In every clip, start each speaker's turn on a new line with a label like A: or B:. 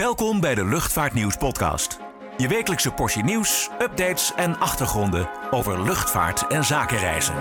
A: Welkom bij de Luchtvaartnieuws podcast. Je wekelijkse portie nieuws, updates en achtergronden over luchtvaart en zakenreizen.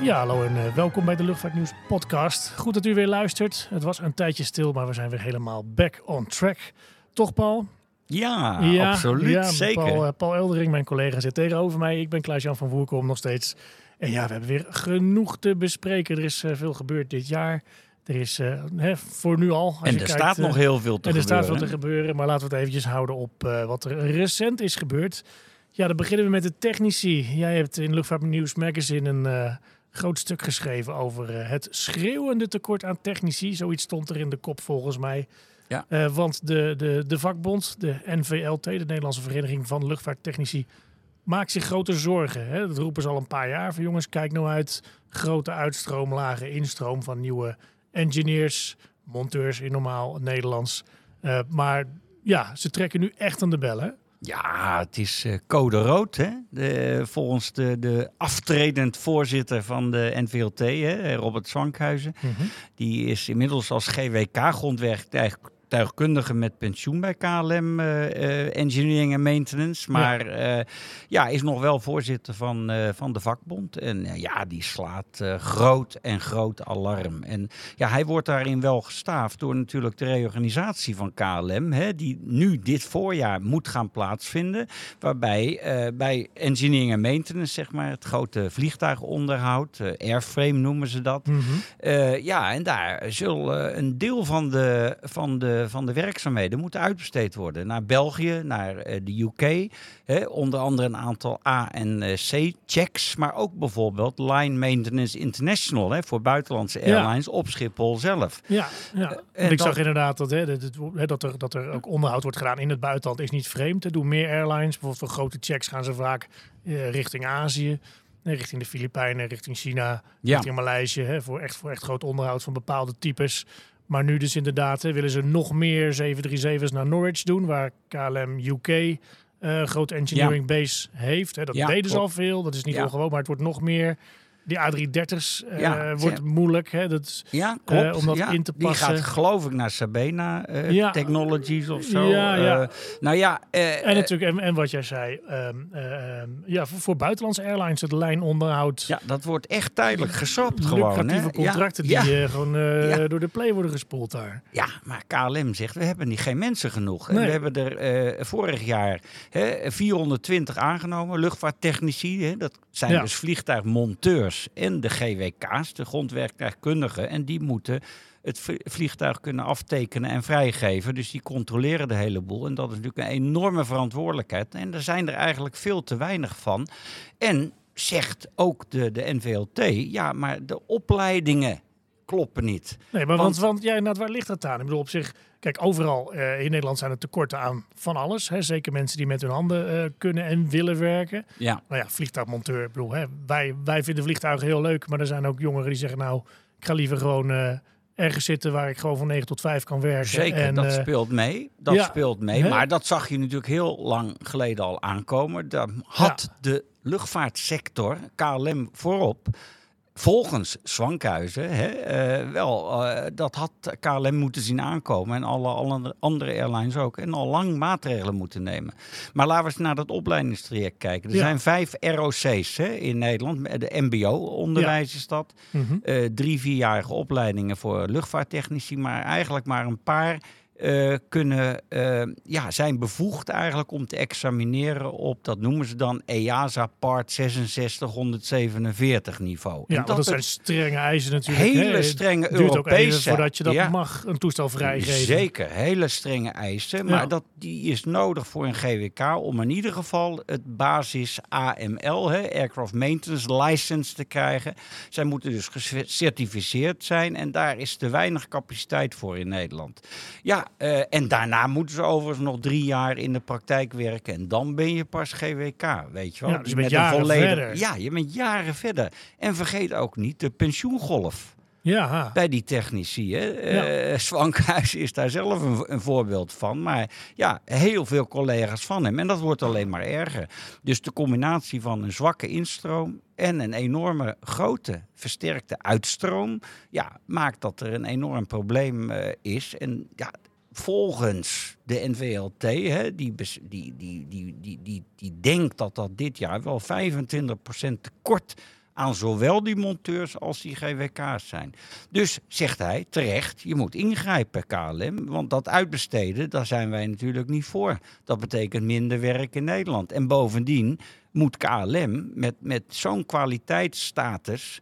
B: Ja, hallo en eh, welkom bij de Luchtvaartnieuws podcast. Goed dat u weer luistert. Het was een tijdje stil, maar we zijn weer helemaal back on track. Toch, Paul?
C: Ja, absoluut.
B: Ja,
C: Zeker.
B: Paul, eh, Paul Eldering, mijn collega, zit tegenover mij. Ik ben Klaas-Jan van Voerkom nog steeds. En ja, we hebben weer genoeg te bespreken. Er is eh, veel gebeurd dit jaar. Er is eh, hè, voor nu al. Als
C: en
B: je
C: er
B: kijkt,
C: staat nog heel veel te
B: en er
C: gebeuren.
B: staat veel te gebeuren, maar laten we het eventjes houden op wat er recent is gebeurd. Ja, dan beginnen we met de technici. Jij hebt in Luchtvaartnieuws Magazine een groot stuk geschreven over het schreeuwende tekort aan technici. Zoiets stond er in de kop volgens mij.
C: Ja.
B: Eh, want de, de, de vakbond, de NVLT, de Nederlandse Vereniging van Luchtvaarttechnici, maakt zich grote zorgen. Hè? Dat roepen ze al een paar jaar. Van jongens, kijk nou uit. Grote uitstroom, lage instroom van nieuwe engineers, monteurs in normaal Nederlands. Eh, maar ja, ze trekken nu echt aan de bellen.
C: Ja, het is eh, code rood. Hè? De, volgens de, de aftredend voorzitter van de NVLT, hè, Robert Zwankhuizen. Die is inmiddels als GWK-grondwerktuigkundige met pensioen bij KLM eh, eh, Engineering en Maintenance. Maar ja. ja, is nog wel voorzitter van, uh, van de vakbond. En ja, die slaat groot en groot alarm. En ja, hij wordt daarin wel gestaafd door natuurlijk de reorganisatie van KLM. Hè, die nu dit voorjaar moet gaan plaatsvinden. Waarbij bij Engineering en Maintenance, zeg maar, het grote vliegtuigonderhoud, airframe noemen ze dat. Mm -hmm. ja, en daar zal een deel van de, van, de, van de werkzaamheden moeten uitbesteed worden. Naar België, naar de UK. Hè, onder andere een aantal A- en C-checks. Maar ook bijvoorbeeld Line Maintenance International hè, voor buitenlandse airlines ja. op Schiphol zelf.
B: Ja, ja. En ik dat, zag inderdaad dat, hè, dat, dat, er, dat er ook onderhoud wordt gedaan in het buitenland is niet vreemd. Er doen meer airlines. Bijvoorbeeld voor grote checks gaan ze vaak richting Azië. Richting de Filipijnen, richting China, ja. richting Maleisië. Hè, voor, echt, voor echt groot onderhoud van bepaalde types. Maar nu dus inderdaad willen ze nog meer 737's naar Norwich doen. Waar KLM UK uh, grote engineering ja. base heeft. Hè. Dat ja, deden ze al veel. Dat is niet ongewoon, maar het wordt nog meer. Die A330's uh, ja, wordt moeilijk. Hè? Dat is,
C: ja, klopt.
B: Uh, om dat
C: ja,
B: in te passen.
C: Die gaat geloof ik naar Sabena uh, ja. Technologies of zo.
B: Ja,
C: nou ja.
B: en natuurlijk, en, en, wat jij zei, um, ja, voor, voor, buitenlandse airlines het lijnonderhoud.
C: Ja, dat wordt echt tijdelijk gesopt gewoon.
B: Lucratieve contracten die gewoon door de play worden gespoeld daar.
C: Ja, maar KLM zegt, we hebben niet geen mensen genoeg. Nee. En we hebben er vorig jaar hè, 420 aangenomen, luchtvaarttechnici. Hè, dat zijn dus vliegtuigmonteurs en de GWK's, de grondwerktuigkundigen. En die moeten het vliegtuig kunnen aftekenen en vrijgeven. Dus die controleren de hele boel. En dat is natuurlijk een enorme verantwoordelijkheid. En er zijn er eigenlijk veel te weinig van. En zegt ook de, de NVLT, ja, maar de opleidingen kloppen niet.
B: Nee, maar want, want, want ja, waar ligt dat aan? Ik bedoel, op zich, kijk, overal uh, in Nederland zijn er tekorten aan van alles. Hè? Zeker mensen die met hun handen uh, kunnen en willen werken.
C: Ja.
B: Nou ja, vliegtuigmonteur, ik bedoel, hè? Wij, wij vinden vliegtuigen heel leuk, maar er zijn ook jongeren die zeggen, nou, ik ga liever gewoon uh, ergens zitten waar ik gewoon van 9 tot 5 kan werken.
C: Zeker,
B: en,
C: dat speelt mee. Dat ja, speelt mee. Hè? Maar dat zag je natuurlijk heel lang geleden al aankomen. Daar had ja. de luchtvaartsector, KLM voorop, volgens Zwankhuizen, hè, uh, wel, uh, dat had KLM moeten zien aankomen en alle, alle, andere airlines ook. En al lang maatregelen moeten nemen. Maar laten we eens naar dat opleidingstraject kijken. Er ja. zijn vijf ROC's hè, in Nederland. De MBO-onderwijs ja. is dat. Mm -hmm. uh, drie, vierjarige opleidingen voor luchtvaarttechnici. Maar eigenlijk maar een paar uh, kunnen, uh, ja, zijn bevoegd eigenlijk om te examineren op, dat noemen ze dan EASA Part 66147 niveau.
B: Ja,
C: en
B: dat, zijn strenge eisen natuurlijk.
C: Hele
B: hè?
C: strenge
B: duurt
C: Europese.
B: ook even voordat je dat ja. mag, een toestel vrijgeven.
C: Zeker, hele strenge eisen. Maar ja. dat, die is nodig voor een GWK om in ieder geval het basis AML, hè, Aircraft Maintenance License, te krijgen. Zij moeten dus gecertificeerd zijn en daar is te weinig capaciteit voor in Nederland. Ja, Uh, en daarna moeten ze overigens nog drie jaar in de praktijk werken. En dan ben je pas GWK, weet je wel.
B: Ja, dus je bent jaren volledig... verder.
C: Ja, je bent jaren verder. En vergeet ook niet de pensioengolf. ja. bij die technici. Hè? Ja. Swankhuis is daar zelf een, een, voorbeeld van. Maar ja, heel veel collega's van hem. En dat wordt alleen maar erger. Dus de combinatie van een zwakke instroom en een enorme grote versterkte uitstroom, ja, maakt dat er een enorm probleem uh, is. En ja, volgens de NVLT, hè, die, die, die, die, die, die, denkt dat dat dit jaar wel 25% tekort aan zowel die monteurs als die GWK's zijn. Dus zegt hij terecht, je moet ingrijpen KLM, want dat uitbesteden, daar zijn wij natuurlijk niet voor. Dat betekent minder werk in Nederland. En bovendien moet KLM met, met zo'n kwaliteitsstatus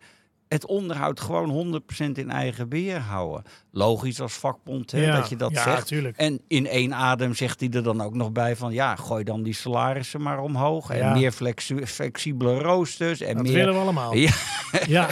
C: het onderhoud gewoon 100% in eigen beheer houden. Logisch als vakbond hè, dat je dat ja, zegt. Tuurlijk. En in één adem zegt hij er dan ook nog bij van ja, gooi dan die salarissen maar omhoog. En meer flexibele roosters. En
B: dat
C: meer...
B: willen we allemaal. Ja, ja.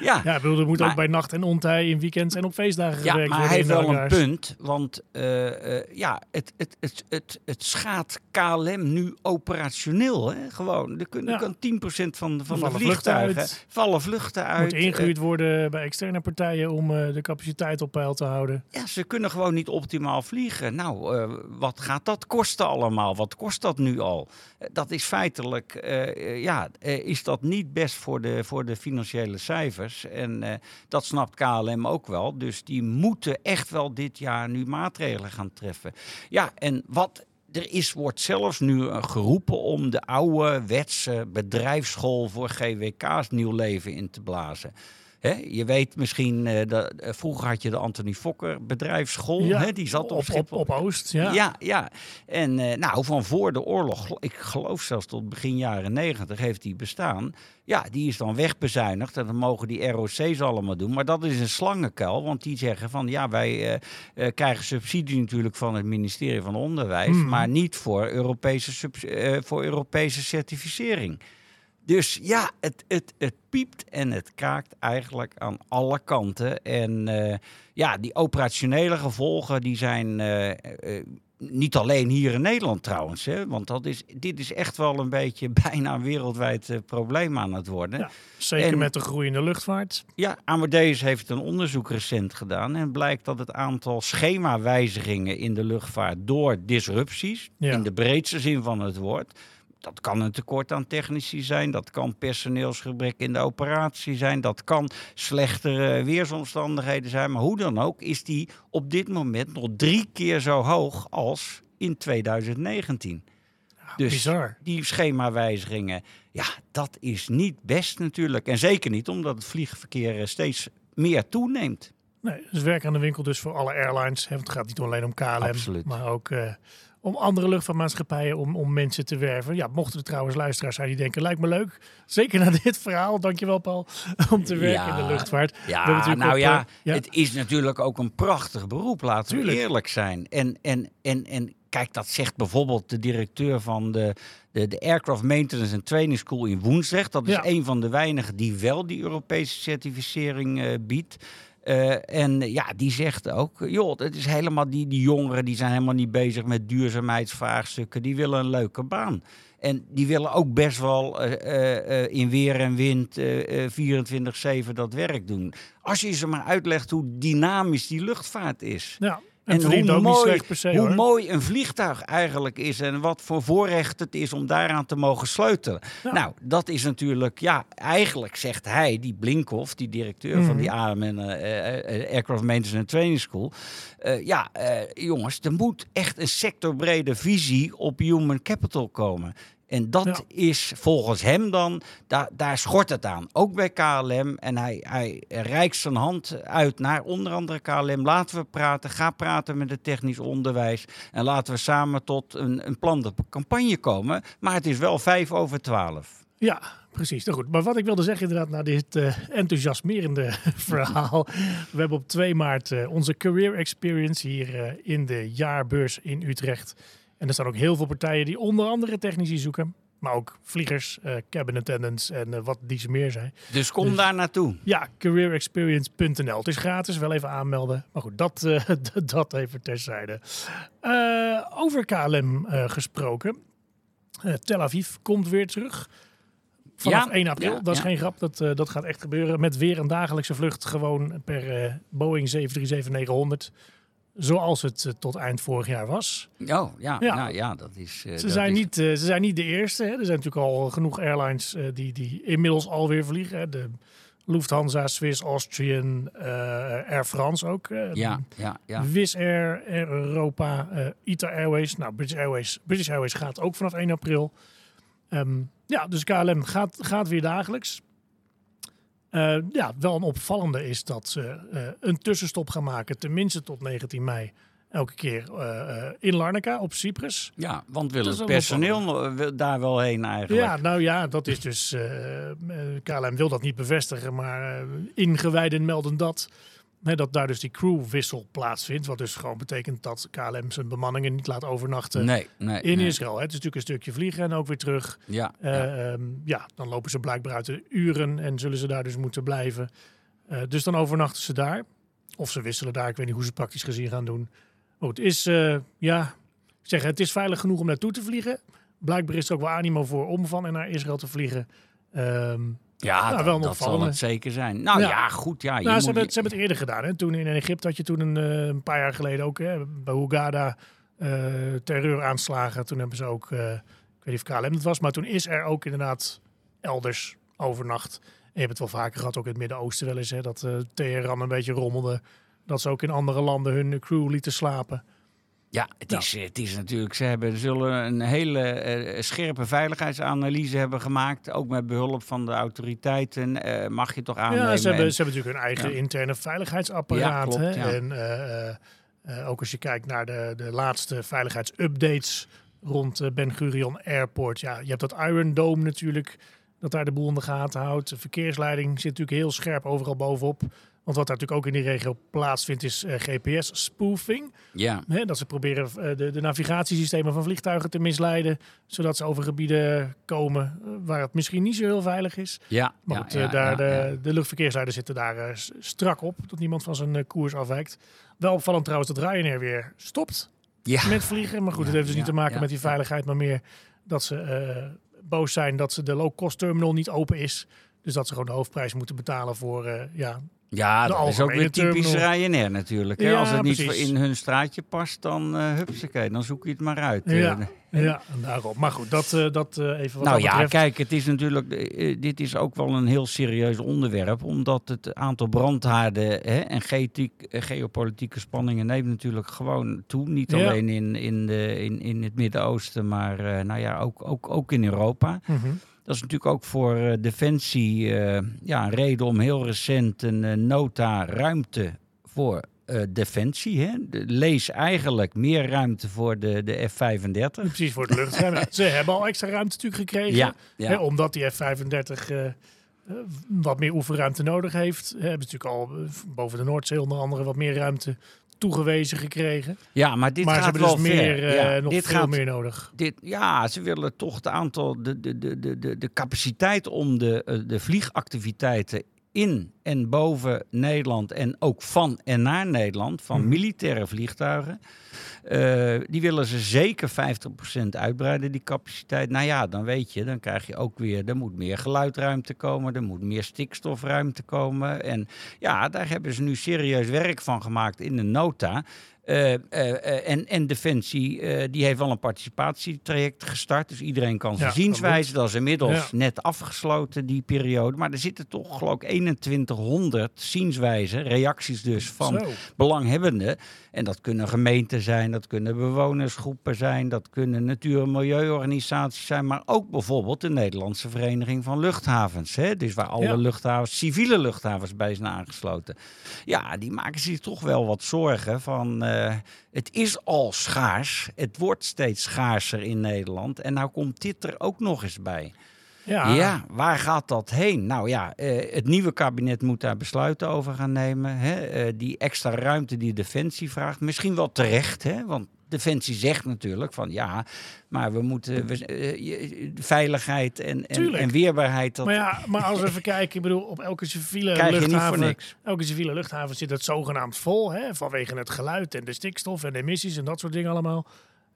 B: ja. ja bedoel, er moet ook bij nacht en ontij in weekends en op feestdagen
C: ja,
B: gewerkt
C: maar hij heeft wel een punt. Want uh, uh, ja, het, het, het, het, het schaadt KLM nu operationeel. Hè? Gewoon, er kunnen, kan 10% van, van de vliegtuigen vallen vluchten
B: moet ingehuurd worden bij externe partijen om uh, de capaciteit op peil te houden.
C: Ja, ze kunnen gewoon niet optimaal vliegen. Nou, uh, wat gaat dat kosten allemaal? Wat kost dat nu al? Uh, dat is feitelijk, ja, is dat niet best voor de, voor de financiële cijfers. En dat snapt KLM ook wel. Dus die moeten echt wel dit jaar nu maatregelen gaan treffen. Ja, en wat er is, wordt zelfs nu geroepen om de oude wetse bedrijfsschool voor GWK's nieuw leven in te blazen. Je weet misschien, uh, dat, uh, vroeger had je de Anthony Fokker bedrijfsschool. die zat op,
B: op, op, Oost. Ja,
C: ja. ja. En uh, nou, van voor de oorlog, ik geloof zelfs tot begin jaren negentig, heeft die bestaan. Ja, die is dan wegbezuinigd en dan mogen die ROC's allemaal doen. Maar dat is een slangenkuil, want die zeggen van ja, wij krijgen subsidie natuurlijk van het ministerie van Onderwijs, hmm. maar niet voor Europese, voor Europese certificering. Dus ja, het, het, het piept en het kraakt eigenlijk aan alle kanten. En uh, ja, die operationele gevolgen die zijn niet alleen hier in Nederland trouwens, hè, want dat is, dit is echt wel een beetje bijna een wereldwijd probleem aan het worden. Ja,
B: zeker met de groeiende luchtvaart.
C: Ja, Amadeus heeft een onderzoek recent gedaan en blijkt dat het aantal schemawijzigingen in de luchtvaart door disrupties, in de breedste zin van het woord, dat kan een tekort aan technici zijn, dat kan personeelsgebrek in de operatie zijn, dat kan slechtere weersomstandigheden zijn. Maar hoe dan ook is die op dit moment nog drie keer zo hoog als in 2019. dus
B: bizar.
C: die schemawijzigingen, ja, dat is niet best natuurlijk. En zeker niet omdat het vliegverkeer steeds meer toeneemt.
B: Nee, dus werk aan de winkel dus voor alle airlines. Het gaat niet alleen om KLM, Absoluut. maar ook uh, om andere luchtvaartmaatschappijen om, om mensen te werven. Ja, mochten er trouwens luisteraars zijn die denken, lijkt me leuk. Zeker na dit verhaal, dankjewel Paul, om te werken in de luchtvaart.
C: Ja, nou ja, eh, ja, het is natuurlijk ook een prachtig beroep, laten we eerlijk zijn. En, en, en, en kijk, dat zegt bijvoorbeeld de directeur van de, de, de Aircraft Maintenance and Training School in Woensdrecht. Dat is een van de weinigen die wel die Europese certificering uh, biedt. Uh, en ja, die zegt ook, joh, het is helemaal die, die jongeren die zijn helemaal niet bezig met duurzaamheidsvraagstukken. Die willen een leuke baan. En die willen ook best wel uh, in weer en wind 24-7 dat werk doen. Als je ze maar uitlegt hoe dynamisch die luchtvaart is.
B: Ja. En, hoe, mooi, se,
C: hoe mooi een vliegtuig eigenlijk is en wat voor voorrecht het is om daaraan te mogen sleutelen. Nou, dat is natuurlijk, ja, eigenlijk zegt hij, die Blinkhoff, die directeur van die mhm. AMN uh, eh, eh, Aircraft Maintenance and Training School. Uh, ja, jongens, er moet echt een sectorbrede visie op human capital komen. En dat is volgens hem dan, daar, daar schort het aan. Ook bij KLM. En hij, hij reikt zijn hand uit naar onder andere KLM. Laten we praten. Ga praten met het technisch onderwijs. En laten we samen tot een, een plan de campagne komen. Maar het is wel vijf over twaalf.
B: Ja, precies. Nou goed. Maar wat ik wilde zeggen inderdaad na dit uh, enthousiasmerende verhaal. We hebben op 2 maart uh, onze Career Experience hier uh, in de jaarbeurs in Utrecht. En er staan ook heel veel partijen die onder andere technici zoeken. Maar ook vliegers, uh, cabin attendants en uh, wat die ze meer zijn.
C: Dus kom dus, daar naartoe.
B: Ja, careerexperience.nl. Het is gratis, wel even aanmelden. Maar goed, dat, uh, dat even terzijde. over KLM gesproken. Tel Aviv komt weer terug. Vanaf 1 april, dat is geen grap, dat, dat gaat echt gebeuren. Met weer een dagelijkse vlucht gewoon per Boeing 737-900. Zoals het tot eind vorig jaar was.
C: Oh, ja, ja. Nou, ja dat is...
B: ze, dat zijn Niet, ze zijn niet de eerste. Hè. Er zijn natuurlijk al genoeg airlines die, die inmiddels alweer vliegen. Hè. De Lufthansa, Swiss, Austrian, Air France ook.
C: Ja, ja, ja.
B: Wizz Air, Air Europa, ITA Airways. Nou, British Airways, British Airways gaat ook vanaf 1 april. Um, ja, dus KLM gaat, gaat weer dagelijks. Ja, wel een opvallende is dat ze een tussenstop gaan maken, tenminste tot 19 mei elke keer uh, in Larnaca op Cyprus.
C: Ja, want willen het personeel daar wel heen eigenlijk?
B: Ja, nou ja, dat is dus... KLM wil dat niet bevestigen, maar ingewijden melden dat. Dat daar dus die crewwissel plaatsvindt. Wat dus gewoon betekent dat KLM zijn bemanningen niet laat overnachten
C: nee, nee,
B: in
C: nee.
B: Israël. Het is natuurlijk een stukje vliegen en ook weer terug.
C: Ja, ja.
B: Ehm, ja, dan lopen ze blijkbaar uit de uren en zullen ze daar dus moeten blijven. dus dan overnachten ze daar. Of ze wisselen daar. Ik weet niet hoe ze praktisch gezien gaan doen. Het is, uh, ja, zeg, het is veilig genoeg om naartoe te vliegen. Blijkbaar is er ook wel animo voor om van en naar Israël te vliegen. Um,
C: ja, nou, wel dat zal het zeker zijn. Nou ja, goed. Ja,
B: nou, ze, hebben het, ze hebben het eerder gedaan. Hè. Toen in Egypte had je toen een, uh, een paar jaar geleden ook hè, bij Hugada uh, terreuraanslagen. Toen hebben ze ook, uh, ik weet niet of KLM het was, maar toen is er ook inderdaad elders overnacht. En je hebt het wel vaker gehad, ook in het Midden-Oosten wel eens, hè, dat Teheran een beetje rommelde dat ze ook in andere landen hun crew lieten slapen.
C: Ja, het, Is, het is natuurlijk, ze hebben, zullen een hele uh, scherpe veiligheidsanalyse hebben gemaakt. Ook met behulp van de autoriteiten. Uh, mag je toch aannemen.
B: Ja, ze hebben, ze hebben natuurlijk hun eigen interne veiligheidsapparaat. Ja, klopt, En uh, ook als je kijkt naar de, de laatste veiligheidsupdates rond Ben Gurion Airport. Ja, je hebt dat Iron Dome natuurlijk, dat daar de boel in de gaten houdt. De verkeersleiding zit natuurlijk heel scherp overal bovenop. Want wat daar natuurlijk ook in die regio plaatsvindt is uh, GPS-spoofing.
C: Ja.
B: dat ze proberen uh, de, de, navigatiesystemen van vliegtuigen te misleiden. Zodat ze over gebieden komen uh, waar het misschien niet zo heel veilig is.
C: Ja.
B: Maar goed, ja, daar, de, de, luchtverkeersleiders zitten daar strak op. Dat niemand van zijn koers afwijkt. Wel opvallend trouwens dat Ryanair weer stopt
C: ja.
B: met vliegen. Maar goed, het heeft dus niet te maken met die veiligheid. Maar meer dat ze boos zijn dat ze de low-cost terminal niet open is. Dus dat ze gewoon de hoofdprijs moeten betalen voor ja,
C: ja, dat is ook weer typisch terminal. Ryanair natuurlijk. Hè? Als het niet in hun straatje past, dan uh, hupsakee, dan zoek je het maar uit.
B: Ja, uh, ja daarop. Maar goed, dat, uh, dat even wat
C: Nou ja,
B: betreft.
C: kijk, het is natuurlijk, dit is ook wel een heel serieus onderwerp, omdat het aantal brandhaarden hè, en geopolitieke spanningen neemt natuurlijk gewoon toe. Niet ja. alleen in, in, de, in, in het Midden-Oosten, maar nou ja, ook, ook, ook in Europa.
B: Mm -hmm.
C: Dat is natuurlijk ook voor uh, Defensie uh, ja, een reden om heel recent een uh, nota ruimte voor Defensie. Hè? De, lees eigenlijk meer ruimte voor de, de F-35.
B: Precies, voor de luchtruim. Ze hebben al extra ruimte natuurlijk gekregen.
C: Ja, ja.
B: Hè, omdat die F-35 wat meer oefenruimte nodig heeft. Hebben ze natuurlijk al boven de Noordzee onder andere wat meer ruimte toegewezen gekregen.
C: Ja, maar dit
B: maar
C: gaat
B: ze hebben
C: wel
B: dus meer.
C: Ja,
B: uh, nog
C: dit
B: veel
C: gaat,
B: meer nodig.
C: Dit, ja, ze willen toch het aantal, de, de, de, de, de, de capaciteit om de, de vliegactiviteiten in en boven Nederland en ook van en naar Nederland, van
B: Mhm.
C: militaire vliegtuigen. eh, die willen ze zeker 50% uitbreiden, die capaciteit. Nou ja, dan weet je, dan krijg je ook weer, er moet meer geluidruimte komen, er moet meer stikstofruimte komen. En ja, daar hebben ze nu serieus werk van gemaakt in de nota. Eh, eh, eh, en, en Defensie, die heeft wel een participatietraject gestart. Dus iedereen kan zijn
B: Ja,
C: zienswijze. Dat is inmiddels
B: Ja.
C: net afgesloten, die periode. Maar er zitten toch, geloof ik, 2100 zienswijzen, reacties dus van
B: Zo.
C: belanghebbenden. En dat kunnen gemeenten zijn, dat kunnen bewonersgroepen zijn, dat kunnen natuur- en milieuorganisaties zijn, maar ook bijvoorbeeld de Nederlandse Vereniging van Luchthavens. Hè? Dus waar alle
B: Ja.
C: luchthavens, civiele luchthavens bij zijn aangesloten. Ja, die maken zich toch wel wat zorgen van eh, het is al schaars, het wordt steeds schaarser in Nederland en nou komt dit er ook nog eens bij.
B: Ja,
C: Ja, waar gaat dat heen? Nou ja, eh, het nieuwe kabinet moet daar besluiten over gaan nemen. Hè? Eh, die extra ruimte die Defensie vraagt, misschien wel terecht, hè? want Defensie zegt natuurlijk van ja, maar we moeten we, eh, veiligheid en, en, weerbaarheid. Dat
B: Maar ja, maar als we even kijken, ik bedoel, op elke civiele luchthaven, elke civiele luchthaven zit het zogenaamd vol, hè, vanwege het geluid en de stikstof en de emissies en dat soort dingen allemaal.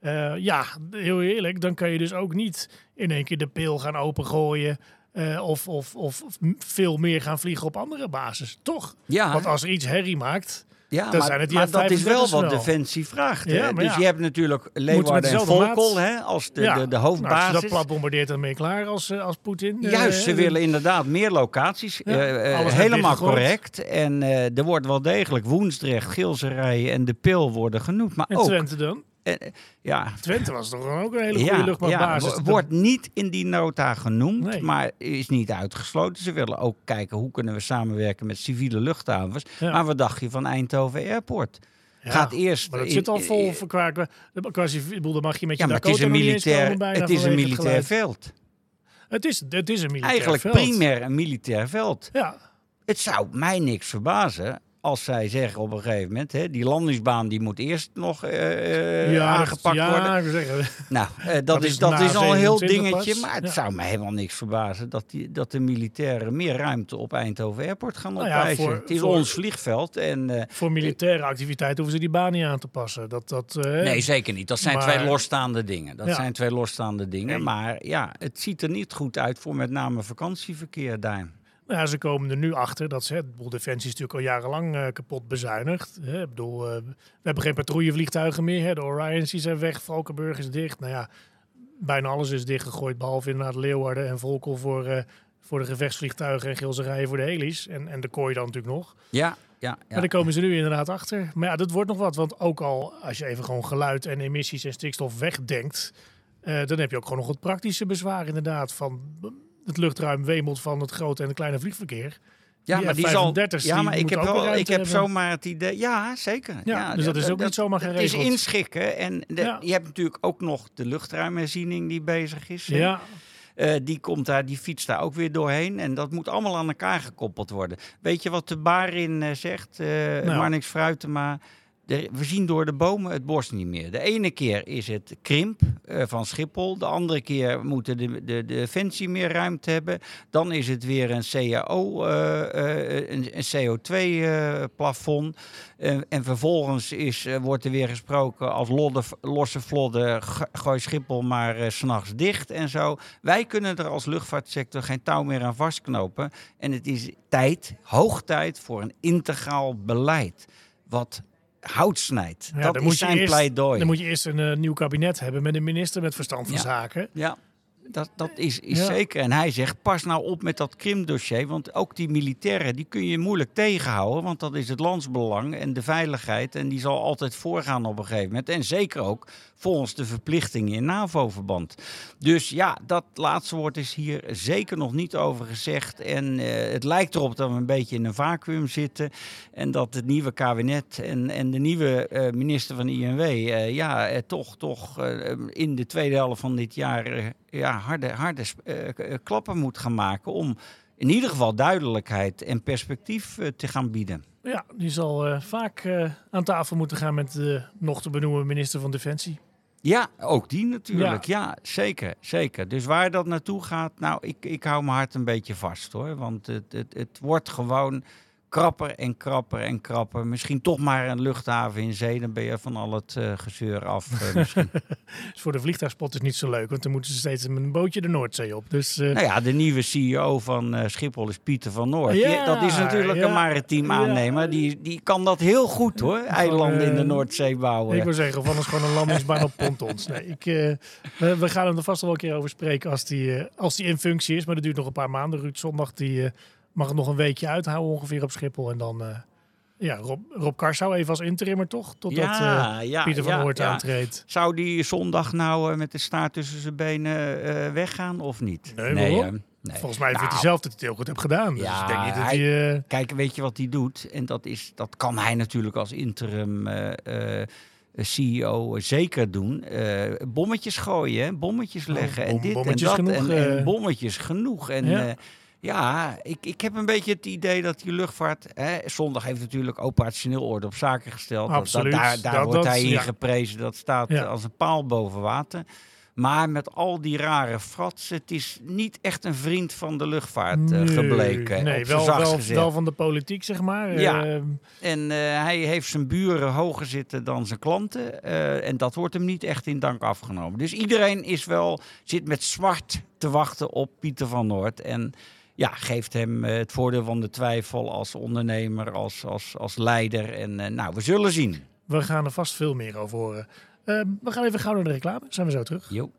B: Eh, ja, heel eerlijk, dan kan je dus ook niet in één keer de pil gaan opengooien of, of, of veel meer gaan vliegen op andere basis. Toch?
C: Ja.
B: Want als er iets herrie maakt,
C: Ja,
B: Dan
C: maar,
B: zijn het die
C: maar dat is wel
B: F-35's
C: wat. Defensie vraagt.
B: Ja,
C: dus
B: ja.
C: je hebt natuurlijk Leeuwarden en Volkel hè, als de,
B: ja.
C: de, de
B: Nou, als
C: hoofdbasis.
B: dat plat bombardeert, dan klaar als, eh, als Poetin. Eh,
C: Juist, ze willen inderdaad meer locaties. Eh, helemaal correct. En er wordt wel degelijk Woensdrecht, Gilserij en De Pil worden genoemd. Maar
B: En
C: ook,
B: Twente dan?
C: Eh, ja,
B: Twente was toch ook een hele goede
C: ja,
B: luchtmachtbasis.
C: ja, wo- wordt niet in die nota genoemd,
B: Nee.
C: maar is niet uitgesloten. Ze willen ook kijken hoe kunnen we samenwerken met civiele luchthavens.
B: Ja.
C: Maar wat dacht je van Eindhoven Airport?
B: Ja,
C: Gaat eerst
B: Maar dat
C: in-
B: zit al vol voor qua, qua, dan mag je met je
C: Ja, maar het is een militair,
B: bijna
C: het is een
B: het
C: militair veld.
B: Het is, het is een militair
C: Eigenlijk
B: veld.
C: primair een militair veld.
B: Ja,
C: Het zou mij niks verbazen als zij zeggen op een gegeven moment, hè, die landingsbaan die moet eerst nog eh,
B: ja,
C: aangepakt
B: ja,
C: worden.
B: zeggen,
C: Nou, eh, dat,
B: Dat
C: is, dat is al een heel
B: 27
C: dingetje,
B: pas.
C: maar het
B: Ja.
C: zou me helemaal niks verbazen dat, die, dat de militairen meer ruimte op Eindhoven Airport gaan
B: Nou ja,
C: opeisen.
B: voor-
C: het is
B: voor-
C: ons vliegveld en
B: voor militaire activiteiten hoeven ze die baan niet aan te passen. Dat, dat,
C: nee, zeker niet. Dat zijn
B: Maar-
C: twee losstaande dingen. Dat zijn twee losstaande dingen,
B: Nee.
C: maar ja, het ziet er niet goed uit voor met name vakantieverkeer daar.
B: Ja, ze komen er nu achter dat ze, de boel defensie is natuurlijk al jarenlang eh, kapot bezuinigd. Hè. Ik bedoel, eh, we hebben geen patrouillevliegtuigen meer. Hè. De Orions die zijn weg, Valkenburg is dicht. Nou ja, bijna alles is dichtgegooid, behalve inderdaad Leeuwarden en Volkel voor, eh, voor de gevechtsvliegtuigen en Gilserijen voor de heli's. En, en de kooi dan natuurlijk nog.
C: Ja, ja, ja.
B: Maar daar komen ze nu inderdaad achter. Maar ja, dat wordt nog wat. Want ook al als je even gewoon geluid en emissies en stikstof wegdenkt... dan heb je ook gewoon nog wat praktische bezwaar inderdaad. Van het luchtruim wemelt van het grote en het kleine vliegverkeer.
C: Ja,
B: Die
C: maar die zal.
B: F-35's,
C: Ja, maar ik heb, wel, ik heb zomaar het idee. Ja, zeker.
B: Ja, dus dat is ook niet zomaar
C: Het is
B: geregeld.
C: inschikken. En de-
B: Ja.
C: je hebt natuurlijk ook nog de luchtruimherziening die bezig is.
B: Ja,
C: Eh, die komt daar, die fietst daar ook weer doorheen. En dat moet allemaal aan elkaar gekoppeld worden. Weet je wat de Barin eh, zegt, eh
B: Nou.
C: Marnix Fruitema? We zien door de bomen het bos niet meer. De ene keer is het krimp eh, van Schiphol. De andere keer moeten de, de, de Defensie meer ruimte hebben. Dan is het weer een CAO, eh, eh, een, een CO2-plafond. Eh, en vervolgens is, wordt er weer gesproken als losse vlodden, go- gooi Schiphol maar 's s'nachts dicht en zo. Wij kunnen er als luchtvaartsector geen touw meer aan vastknopen. En het is tijd, hoog tijd voor een integraal beleid. Wat hout snijdt.
B: Ja,
C: dat is
B: moet je
C: zijn
B: eerst-
C: pleidooi.
B: dan moet je eerst een eh, nieuw kabinet hebben met een minister met verstand van
C: Ja.
B: zaken.
C: Ja, dat, dat is, is
B: Ja.
C: zeker. En hij zegt, pas nou op met dat Krim-dossier. Want ook die militairen, die kun je moeilijk tegenhouden. Want dat is het landsbelang en de veiligheid. En die zal altijd voorgaan op een gegeven moment. En zeker ook volgens de verplichtingen in NAVO-verband. Dus ja, dat laatste woord is hier zeker nog niet over gezegd. En eh, het lijkt erop dat we een beetje in een vacuüm zitten. En dat het nieuwe kabinet en, en de nieuwe eh, minister van INW... eh, ja, toch, toch in de tweede helft van dit jaar... ja, harde, harde klappen moet gaan maken... om in ieder geval duidelijkheid en perspectief te gaan bieden.
B: Ja, die zal vaak aan tafel moeten gaan met de nog te benoemen minister van Defensie.
C: Ja, ook die natuurlijk. Ja, zeker, zeker. Dus waar dat naartoe gaat, nou, ik, ik hou mijn hart een beetje vast hoor. Want het, het, het wordt gewoon krapper en krapper en krapper. Misschien toch maar een luchthaven in zee, dan ben je van al het eh, gezeur af. misschien.
B: Dus voor de vliegtuigspot is niet zo leuk, want dan moeten ze steeds met een bootje de Noordzee op. Dus eh,
C: nou ja, de nieuwe CEO van Schiphol is Pieter van Noord.
B: Ja,
C: Die- dat is natuurlijk
B: ja,
C: een maritiem
B: ja.
C: aannemer. Die, die kan dat heel goed hoor, eilanden in de Noordzee bouwen.
B: ik wil zeggen, van ons gewoon een landingsbaan op pontons. Nee, ik, we, we gaan hem er vast wel een keer over spreken als die, als die in functie is. Maar dat duurt nog een paar maanden. Ruud Zondag die, mag het nog een weekje uithouden ongeveer op Schiphol. En dan, eh, ja, Rob, Rob Karsau even als interimmer toch? Totdat
C: Ja,
B: eh,
C: ja,
B: Pieter van
C: ja, ja.
B: aantreedt.
C: Zou die zondag nou eh, met de staart tussen zijn benen weggaan of niet?
B: Nee,
C: nee.
B: Volgens mij vindt
C: Nou,
B: hij zelf dat hij het heel goed heeft gedaan. Dus
C: Ja,
B: ik denk niet dat
C: hij-
B: hij...
C: Kijk, weet je wat hij doet? En dat, is, dat kan hij natuurlijk als interim CEO zeker doen. Bommetjes gooien, bommetjes leggen en
B: bom-
C: dit
B: bommetjes
C: en dat.
B: genoeg,
C: en, en bommetjes genoeg. En
B: Ja.
C: Ja, ik, ik heb een beetje het idee dat die luchtvaart... Hè, zondag heeft natuurlijk operationeel orde op zaken gesteld.
B: Absoluut.
C: Dat, daar daar
B: Dat-
C: wordt hij in
B: ja.
C: geprezen. Dat staat
B: Ja.
C: eh, als een paal boven water. Maar met al die rare frats, het is niet echt een vriend van de luchtvaart uh,
B: Nee,
C: gebleken.
B: Nee, wel, wel, van de politiek, zeg maar.
C: Ja.
B: Eh,
C: En eh, hij heeft zijn buren hoger zitten dan zijn klanten. eh, en dat wordt hem niet echt in dank afgenomen. Dus iedereen is wel, zit met zwart te wachten op Pieter van Noord. En ja, geeft hem eh, het voordeel van de twijfel als ondernemer, als, als, als leider. En eh, nou, we zullen zien.
B: we gaan er vast veel meer over horen. Eh, we gaan even gauw naar de reclame. Zijn we zo terug.
C: Jo.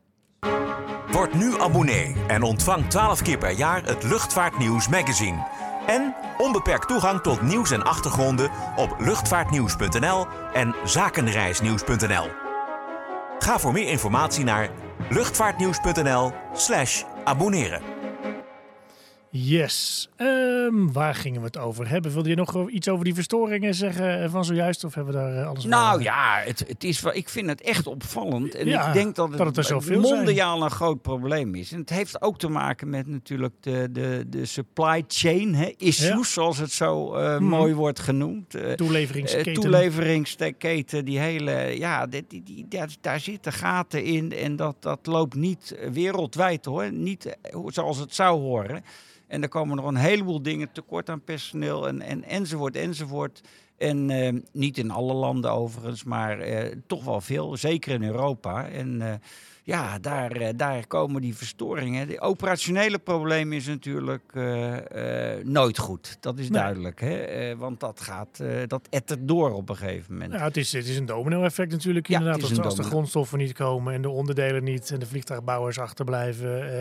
A: Word nu abonnee en ontvang 12 keer per jaar het Luchtvaartnieuws magazine. En onbeperkt toegang tot nieuws en achtergronden op luchtvaartnieuws.nl en zakenreisnieuws.nl. Ga voor meer informatie naar luchtvaartnieuws.nl/slash abonneren.
B: Yes. Ehm, waar gingen we het over hebben? Wilde je nog iets over die verstoringen zeggen eh, van zojuist? Of hebben we daar eh, alles
C: Nou
B: wel-
C: ja, het, het is ik vind het echt opvallend. En
B: Ja,
C: ik denk dat het,
B: dat het er zoveel zijn.
C: mondiaal een groot probleem is. En het heeft ook te maken met natuurlijk de, de, de supply chain hè, issues,
B: Ja.
C: zoals het zo eh,
B: Mhm.
C: mooi wordt genoemd. Eh,
B: toeleveringsketen.
C: eh, toeleveringsketen, die hele, ja, die, die, die- daar, daar zitten gaten in en dat, dat loopt niet wereldwijd hoor, niet eh, zoals het zou horen. En er komen nog een heleboel dingen tekort aan personeel en, en, enzovoort, enzovoort. En eh, niet in alle landen overigens, maar eh, toch wel veel, zeker in Europa. En eh, ja, daar, eh, daar komen die verstoringen. De operationele probleem is natuurlijk eh, eh, nooit goed. Dat is
B: Nee.
C: duidelijk. Hè? Want dat gaat, dat ettert door op een gegeven moment.
B: Ja, het is, het is een domino-effect natuurlijk
C: Ja,
B: inderdaad. Als, als de grondstoffen niet komen en de onderdelen niet en de vliegtuigbouwers achterblijven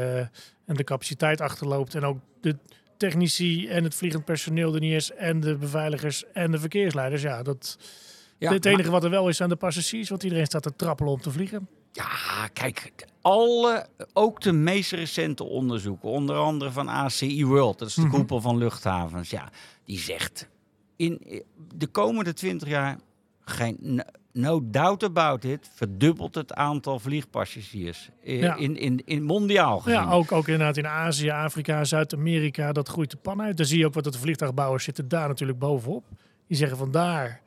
B: en de capaciteit achterloopt en ook de technici en het vliegend personeel er niet is en de beveiligers en de verkeersleiders. Ja, dat,
C: Ja,
B: het enige wat er wel is zijn de passagiers, want iedereen staat te trappelen om te vliegen.
C: Ja, kijk, alle, ook de meest recente onderzoeken, onder andere van ACI World, dat is de
B: Mhm.
C: koepel van luchthavens, ja, die zegt in de komende 20 jaar, geen, no- doubt about it, verdubbelt het aantal vliegpassagiers in,
B: Ja.
C: in, in, in mondiaal gezien.
B: Ja, ook, ook inderdaad in Azië, Afrika, Zuid-Amerika, dat groeit de pan uit. Dan zie je ook wat de vliegtuigbouwers zitten daar natuurlijk bovenop. Die zeggen van daar,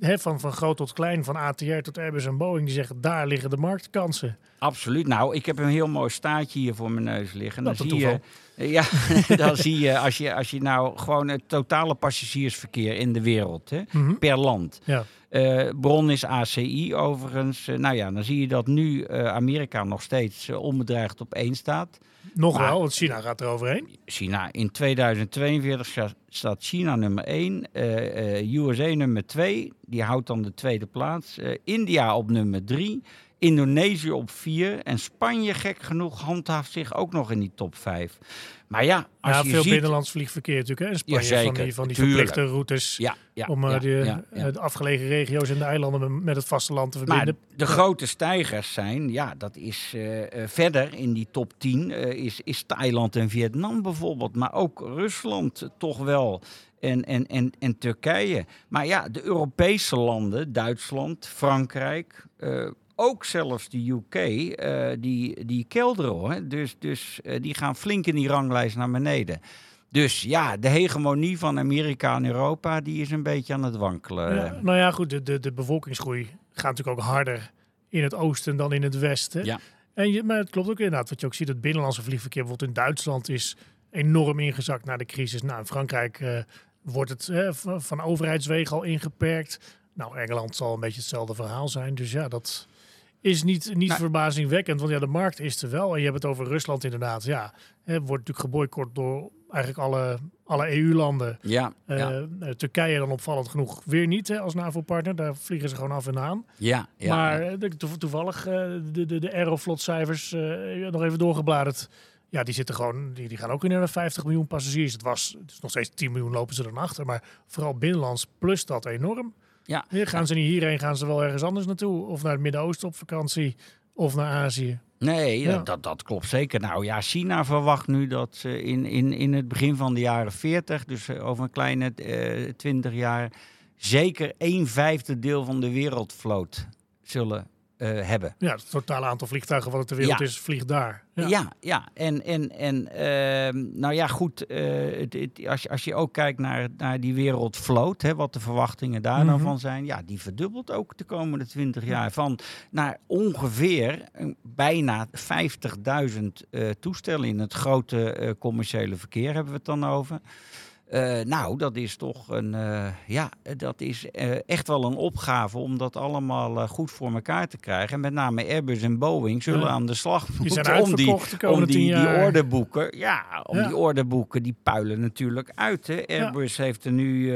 B: van, van groot tot klein, van ATR tot Airbus en Boeing, die zeggen daar liggen de marktkansen.
C: Absoluut. Nou, ik heb een heel mooi staartje hier voor mijn neus liggen.
B: Wat
C: Dan zie je, ja, dan zie je als, je als je nou gewoon het totale passagiersverkeer in de wereld, hè,
B: Mhm.
C: per land.
B: Ja.
C: Eh, bron is ACI overigens. Eh, nou ja, dan zie je dat nu eh, Amerika nog steeds onbedreigd op één staat.
B: Nog
C: Maar-
B: wel, want China gaat er overheen.
C: China in 2042 sta- staat China nummer 1, eh, eh, USA nummer 2, die houdt dan de tweede plaats. India op nummer 3, Indonesië op 4 en Spanje, gek genoeg, handhaaft zich ook nog in die top 5. Maar ja, als
B: Ja,
C: je
B: veel
C: ziet...
B: binnenlands vliegverkeer natuurlijk. Hè. In Spanje van die, van die
C: tuurlijk.
B: verplichte routes
C: Ja,
B: om eh,
C: ja,
B: de, afgelegen regio's en de eilanden met- het vasteland te
C: Maar
B: verbinden.
C: de grote stijgers zijn, ja, dat is eh, eh, verder in die top 10, eh, is, is Thailand en Vietnam bijvoorbeeld. Maar ook Rusland eh, toch wel. En, en, en, en Turkije. Maar ja, de Europese landen, Duitsland, Frankrijk, eh, ook zelfs de UK, eh, die, die kelderen hoor. Dus, dus eh, die gaan flink in die ranglijst naar beneden. Dus ja, de hegemonie van Amerika en Europa, die is een beetje aan het wankelen.
B: Ja, nou ja, goed, de, de, de bevolkingsgroei gaat natuurlijk ook harder in het oosten dan in het westen.
C: Ja.
B: En je, maar het klopt ook inderdaad, wat je ook ziet, het binnenlandse vliegverkeer bijvoorbeeld in Duitsland is enorm ingezakt na de crisis. Nou, in Frankrijk eh, wordt het eh, van, van overheidswegen al ingeperkt. Nou, Engeland zal een beetje hetzelfde verhaal zijn. Dus ja, dat is niet, niet
C: Nou-
B: verbazingwekkend, want ja, de markt is er wel. En je hebt het over Rusland inderdaad. Ja, hè, wordt natuurlijk geboycott door eigenlijk alle, alle EU-landen.
C: Ja, ja.
B: Eh, eh, Turkije dan opvallend genoeg weer niet hè, als NAVO-partner. Daar vliegen ze gewoon af en aan.
C: Ja, ja.
B: maar eh, to- toevallig de, de, de Aeroflot-cijfers nog even doorgebladerd. Ja, die zitten gewoon, die, die gaan ook in naar 50 miljoen passagiers. Het was, het is nog steeds 10 miljoen lopen ze dan achter. Maar vooral binnenlands plus dat enorm.
C: Ja.
B: Hier gaan ze niet hierheen, gaan ze wel ergens anders naartoe. Of naar het Midden-Oosten op vakantie. Of naar Azië.
C: Nee,
B: Ja.
C: dat, dat, klopt zeker. Nou ja, China verwacht nu dat ze in, in, in het begin van de jaren 40, dus eh, over een kleine eh 20 jaar, zeker een vijfde deel van de wereldvloot zullen uh, hebben.
B: Ja, het totale aantal vliegtuigen wat het ter wereld is, vliegt daar.
C: Ja, ja. ja. En, en, en uh, nou ja, goed. Uh, het, het, als, je, als je ook kijkt naar, naar die wereldvloot, hè, wat de verwachtingen daar mm -hmm. dan van zijn. Ja, die verdubbelt ook de komende 20 jaar. Van naar ongeveer bijna 50.000 toestellen in het grote commerciële verkeer hebben we het dan over. Uh, nou, dat is toch een, uh, ja, dat is uh, echt wel een opgave om dat allemaal goed voor elkaar te krijgen. En met name Airbus en Boeing zullen ja. aan de slag moeten om die, om die, die orderboeken. Ja, om ja. die orderboeken, die puilen natuurlijk uit. Hè. Airbus ja. heeft er nu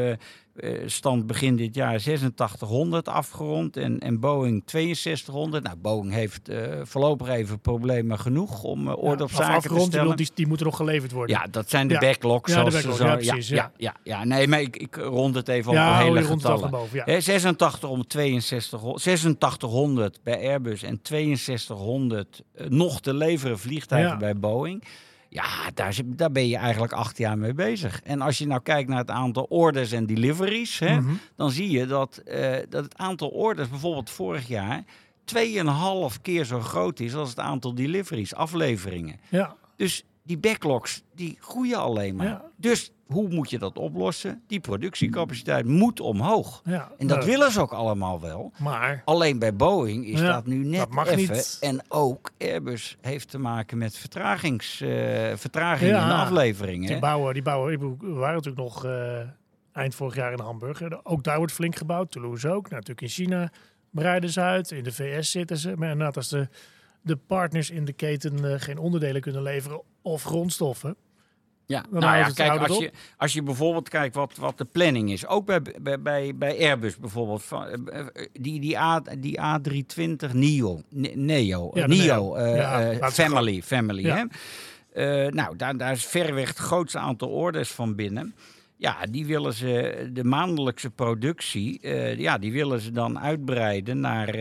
C: stand begin dit jaar 8600 afgerond en, en Boeing 6200. Nou, Boeing heeft uh, voorlopig even problemen genoeg om uh, orde ja, op zaken afgerond, te stellen.
B: Die, die moeten nog geleverd worden.
C: Ja, dat zijn de ja. backlogs.
B: Ja, de
C: zo,
B: ja, precies,
C: ja, ja, ja, nee, maar ik, ik rond het even op een hele getallen.
B: Boven,
C: He, 86 om 62, 8600 bij Airbus en 6200 nog te leveren vliegtuigen bij Boeing. Ja, daar, daar ben je eigenlijk acht jaar mee bezig. En als je nou kijkt naar het aantal orders en deliveries, hè, mm -hmm. dan zie je dat, uh, dat het aantal orders bijvoorbeeld vorig jaar 2,5 keer zo groot is als het aantal deliveries, afleveringen.
B: Ja.
C: Dus die backlogs die groeien alleen maar.
B: Ja.
C: Dus hoe moet je dat oplossen? Die productiecapaciteit moet omhoog.
B: Ja,
C: en dat willen ze ook allemaal wel.
B: Maar
C: Alleen bij Boeing is
B: Ja,
C: dat nu net
B: dat
C: even.
B: niet.
C: En ook Airbus heeft te maken met vertragings, eh, vertragingen in de afleveringen.
B: die bouwen, die bouwen. We waren natuurlijk nog eh, eind vorig jaar in Hamburg. Ook daar wordt flink gebouwd. Toulouse ook. Nou, natuurlijk in China breiden ze uit. In de VS zitten ze. Maar inderdaad, als de, de partners in de keten eh, geen onderdelen kunnen leveren of grondstoffen.
C: Ja,
B: Dan
C: nou ja, kijk, als je, als je bijvoorbeeld kijkt wat, wat de planning is, ook bij, bij, bij, bij Airbus bijvoorbeeld, van, eh, eh, die, die, A, die A320 Neo, Ne- Neo,
B: Ja,
C: Neo, eh,
B: Ja,
C: family, family,
B: Ja.
C: hè? Nou, daar, daar is verreweg het grootste aantal orders van binnen. Ja, die willen ze, de maandelijkse productie, ja, die willen ze dan uitbreiden naar,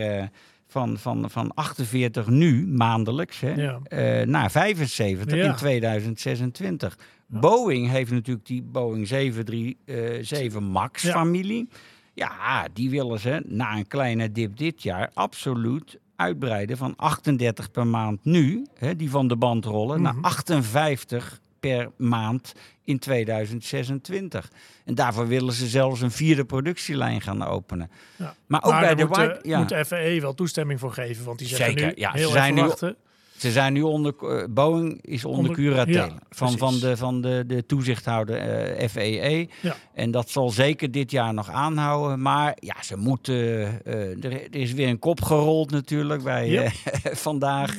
C: van, van, van 48 nu, maandelijks, hè,
B: Ja.
C: eh, naar 75
B: Ja.
C: in 2026. Boeing heeft natuurlijk die Boeing 737 MAX
B: Ja.
C: familie. Ja, die willen ze na een kleine dip dit jaar absoluut uitbreiden van 38 per maand nu, hè, die van de band rollen,
B: Mhm.
C: naar 58 per maand in 2026. En daarvoor willen ze zelfs een vierde productielijn gaan openen.
B: Ja.
C: Maar ook bij de
B: moet,
C: White-
B: eh,
C: ja.
B: moet de FAA wel toestemming voor geven. Want die zeggen
C: Zeker,
B: nu
C: ja, ze zijn
B: even
C: nu-
B: wachten.
C: Ze zijn nu onder, eh, Boeing is onder,
B: Onder-
C: curatele
B: ja,
C: van,
B: precies.
C: van, de, van de, de toezichthouder eh FAA.
B: Ja.
C: En dat zal zeker dit jaar nog aanhouden. Maar ja, ze moeten. er, er is weer een kop gerold natuurlijk bij eh, vandaag.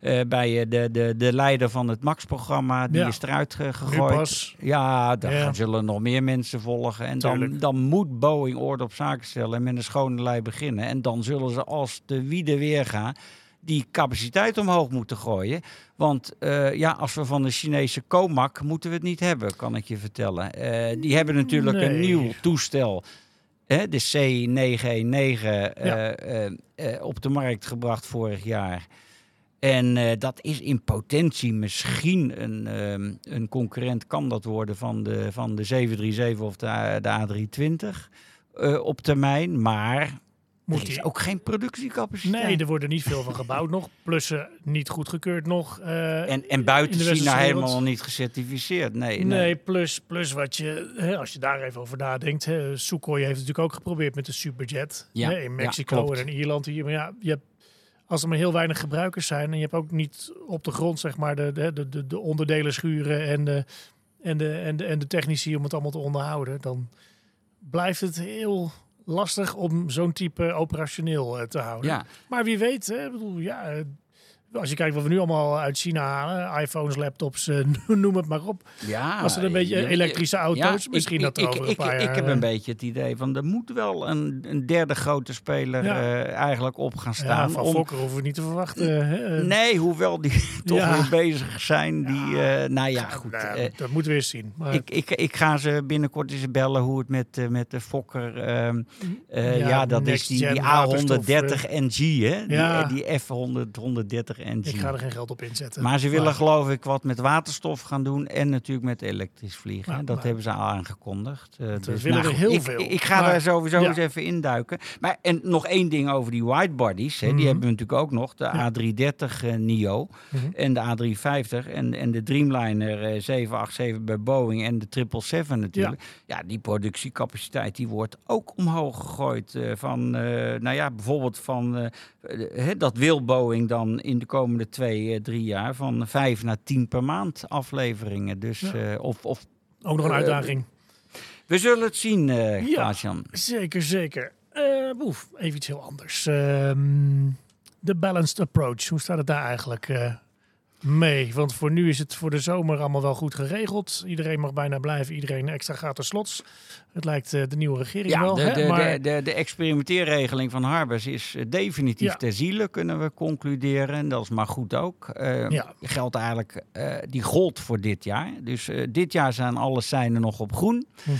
C: Eh, eh, bij eh, de, de, de leider van het Max-programma. Die
B: Ja.
C: is eruit
B: Nu
C: gegooid. Ja, daar
B: Ja.
C: zullen nog meer mensen volgen. En dan, dan moet Boeing orde op zaken stellen en met een schone lei beginnen. En dan zullen ze als de wiede weer gaan die capaciteit omhoog moeten gooien. Want eh, ja, als we van de Chinese Comac moeten we het niet hebben, kan ik je vertellen. Eh, die hebben natuurlijk een nieuw toestel. Hè, de C919
B: Ja.
C: eh, eh, eh, op de markt gebracht vorig jaar. En eh, dat is in potentie misschien een, ehm, een concurrent, kan dat worden van de, van de 737 of de, de A320 eh, op termijn. Maar
B: Moet
C: er is
B: die-
C: ook geen productiecapaciteit.
B: Nee, er wordt er niet veel van gebouwd nog. Plus ze niet goedgekeurd nog. eh,
C: en, en buiten China
B: wereld.
C: helemaal niet gecertificeerd. Nee,
B: Nee,
C: nee.
B: plus, plus wat je, hè, als je daar even over nadenkt. Hè, Sukhoi heeft het natuurlijk ook geprobeerd met de Superjet.
C: Ja,
B: hè, in Mexico en in Ierland. Hier, maar ja, je hebt, als er maar heel weinig gebruikers zijn. en je hebt ook niet op de grond zeg maar, de, de, de, de, de onderdelen schuren. En de, en, de, en, de, en de technici om het allemaal te onderhouden. dan blijft het heel lastig om zo'n type operationeel eh, te houden.
C: Ja,
B: Maar wie weet, hè, ik bedoel, ja, als je kijkt wat we nu allemaal uit China halen, iPhones, laptops, eh, noem het maar op.
C: ja,
B: Als er een beetje
C: je-
B: elektrische auto's,
C: ja,
B: misschien
C: ik,
B: dat er
C: ik,
B: over een
C: ik,
B: paar
C: ik,
B: jaar...
C: heb
B: eh,
C: een beetje het idee van er moet wel een, een derde grote speler
B: Ja.
C: eh, eigenlijk op gaan
B: ja,
C: staan.
B: van
C: om,
B: Fokker hoeven we niet te verwachten. Hè?
C: Nee, hoewel die toch
B: Ja.
C: weer bezig zijn. Die, eh, nou ja, goed.
B: Nou,
C: eh,
B: dat moeten we eens zien. Maar,
C: ik, ik, ik ga ze binnenkort eens bellen hoe het met, eh, met de Fokker. ehm, eh,
B: Ja,
C: ja, dat is die, die
B: waterstof,
C: A130 NG, hè? Die,
B: Ja.
C: eh, die F100 130
B: Ik ga er geen geld op inzetten.
C: Maar ze willen geloof ik wat met waterstof gaan doen en natuurlijk met elektrisch vliegen.
B: Nou,
C: dat
B: nou.
C: hebben ze al aangekondigd. Uh,
B: dus willen er
C: goed,
B: heel
C: ik,
B: veel.
C: Ik, ga
B: Maar-
C: daar sowieso
B: ja.
C: eens even induiken. Maar en nog één ding over die widebodies. Hè,
B: Mhm.
C: Die hebben we natuurlijk ook nog. De
B: Ja.
C: A330 eh, NIO
B: Mhm.
C: en de A350 en, en de Dreamliner eh, 787 bij Boeing en de 777 natuurlijk. Ja. die productiecapaciteit die wordt ook omhoog gegooid. eh, van, eh, nou ja, bijvoorbeeld van, eh, eh, hè, dat wil Boeing dan in de komende twee, eh, drie jaar van vijf naar tien per maand afleveringen. Dus,
B: Ja.
C: eh, of, of
B: Ook nog een
C: Eh,
B: uitdaging.
C: we zullen het zien, eh
B: Ja. Zeker, zeker. Eh boef, even iets heel anders. Ehm, De balanced approach, hoe staat het daar eigenlijk mee? Want voor nu is het voor de zomer allemaal wel goed geregeld. Iedereen mag bijna blijven, iedereen extra gratis slots. Het lijkt eh, de nieuwe regering
C: Ja,
B: wel.
C: de,
B: hè?
C: de,
B: maar,
C: de, de, de experimenteerregeling van Harbers is eh, definitief
B: Ja.
C: ter ziele, kunnen we concluderen. En dat is maar goed ook. Eh,
B: Ja.
C: Geldt eigenlijk, die gold voor dit jaar. Dus dit jaar zijn alle seinen nog op groen.
B: Mhm.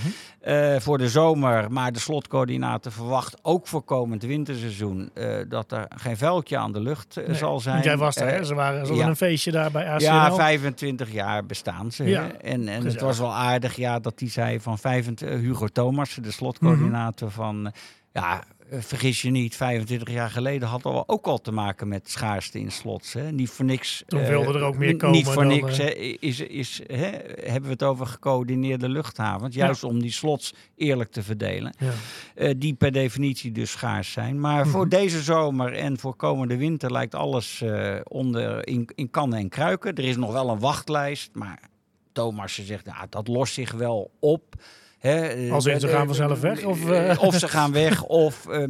C: Voor de zomer, maar de slotcoördinator verwacht ook voor komend winterseizoen dat er geen vuiltje aan de lucht
B: Nee,
C: zal zijn.
B: Want jij was
C: Eh,
B: hè? Ze, waren, ze
C: ja.
B: een feestje daar bij
C: ja, 25 jaar bestaan ze.
B: Ja,
C: en en het was wel aardig ja, dat hij zei van 25, Hugo Thomas, de slotcoördinator
B: Mhm.
C: van... eh, ja, vergis je niet, 25 jaar geleden hadden we ook al te maken met schaarste in slots. Hè. Niet voor niks.
B: Toen
C: eh,
B: wilde er ook meer komen
C: Niet voor
B: dan,
C: niks
B: eh,
C: hè, is, is, hè, hebben we het over gecoördineerde luchthavens. Juist om die slots eerlijk te verdelen.
B: Ja.
C: Eh, die per definitie dus schaars zijn. Maar voor
B: Mhm.
C: deze zomer en voor komende winter lijkt alles eh, onder in, in kannen en kruiken. Er is nog wel een wachtlijst, maar Thomas zegt, nou, dat lost zich wel op. Hè, eh,
B: Als in, ze
C: eh,
B: gaan
C: eh,
B: vanzelf weg, of,
C: eh,
B: eh?
C: of ze gaan weg, of eh,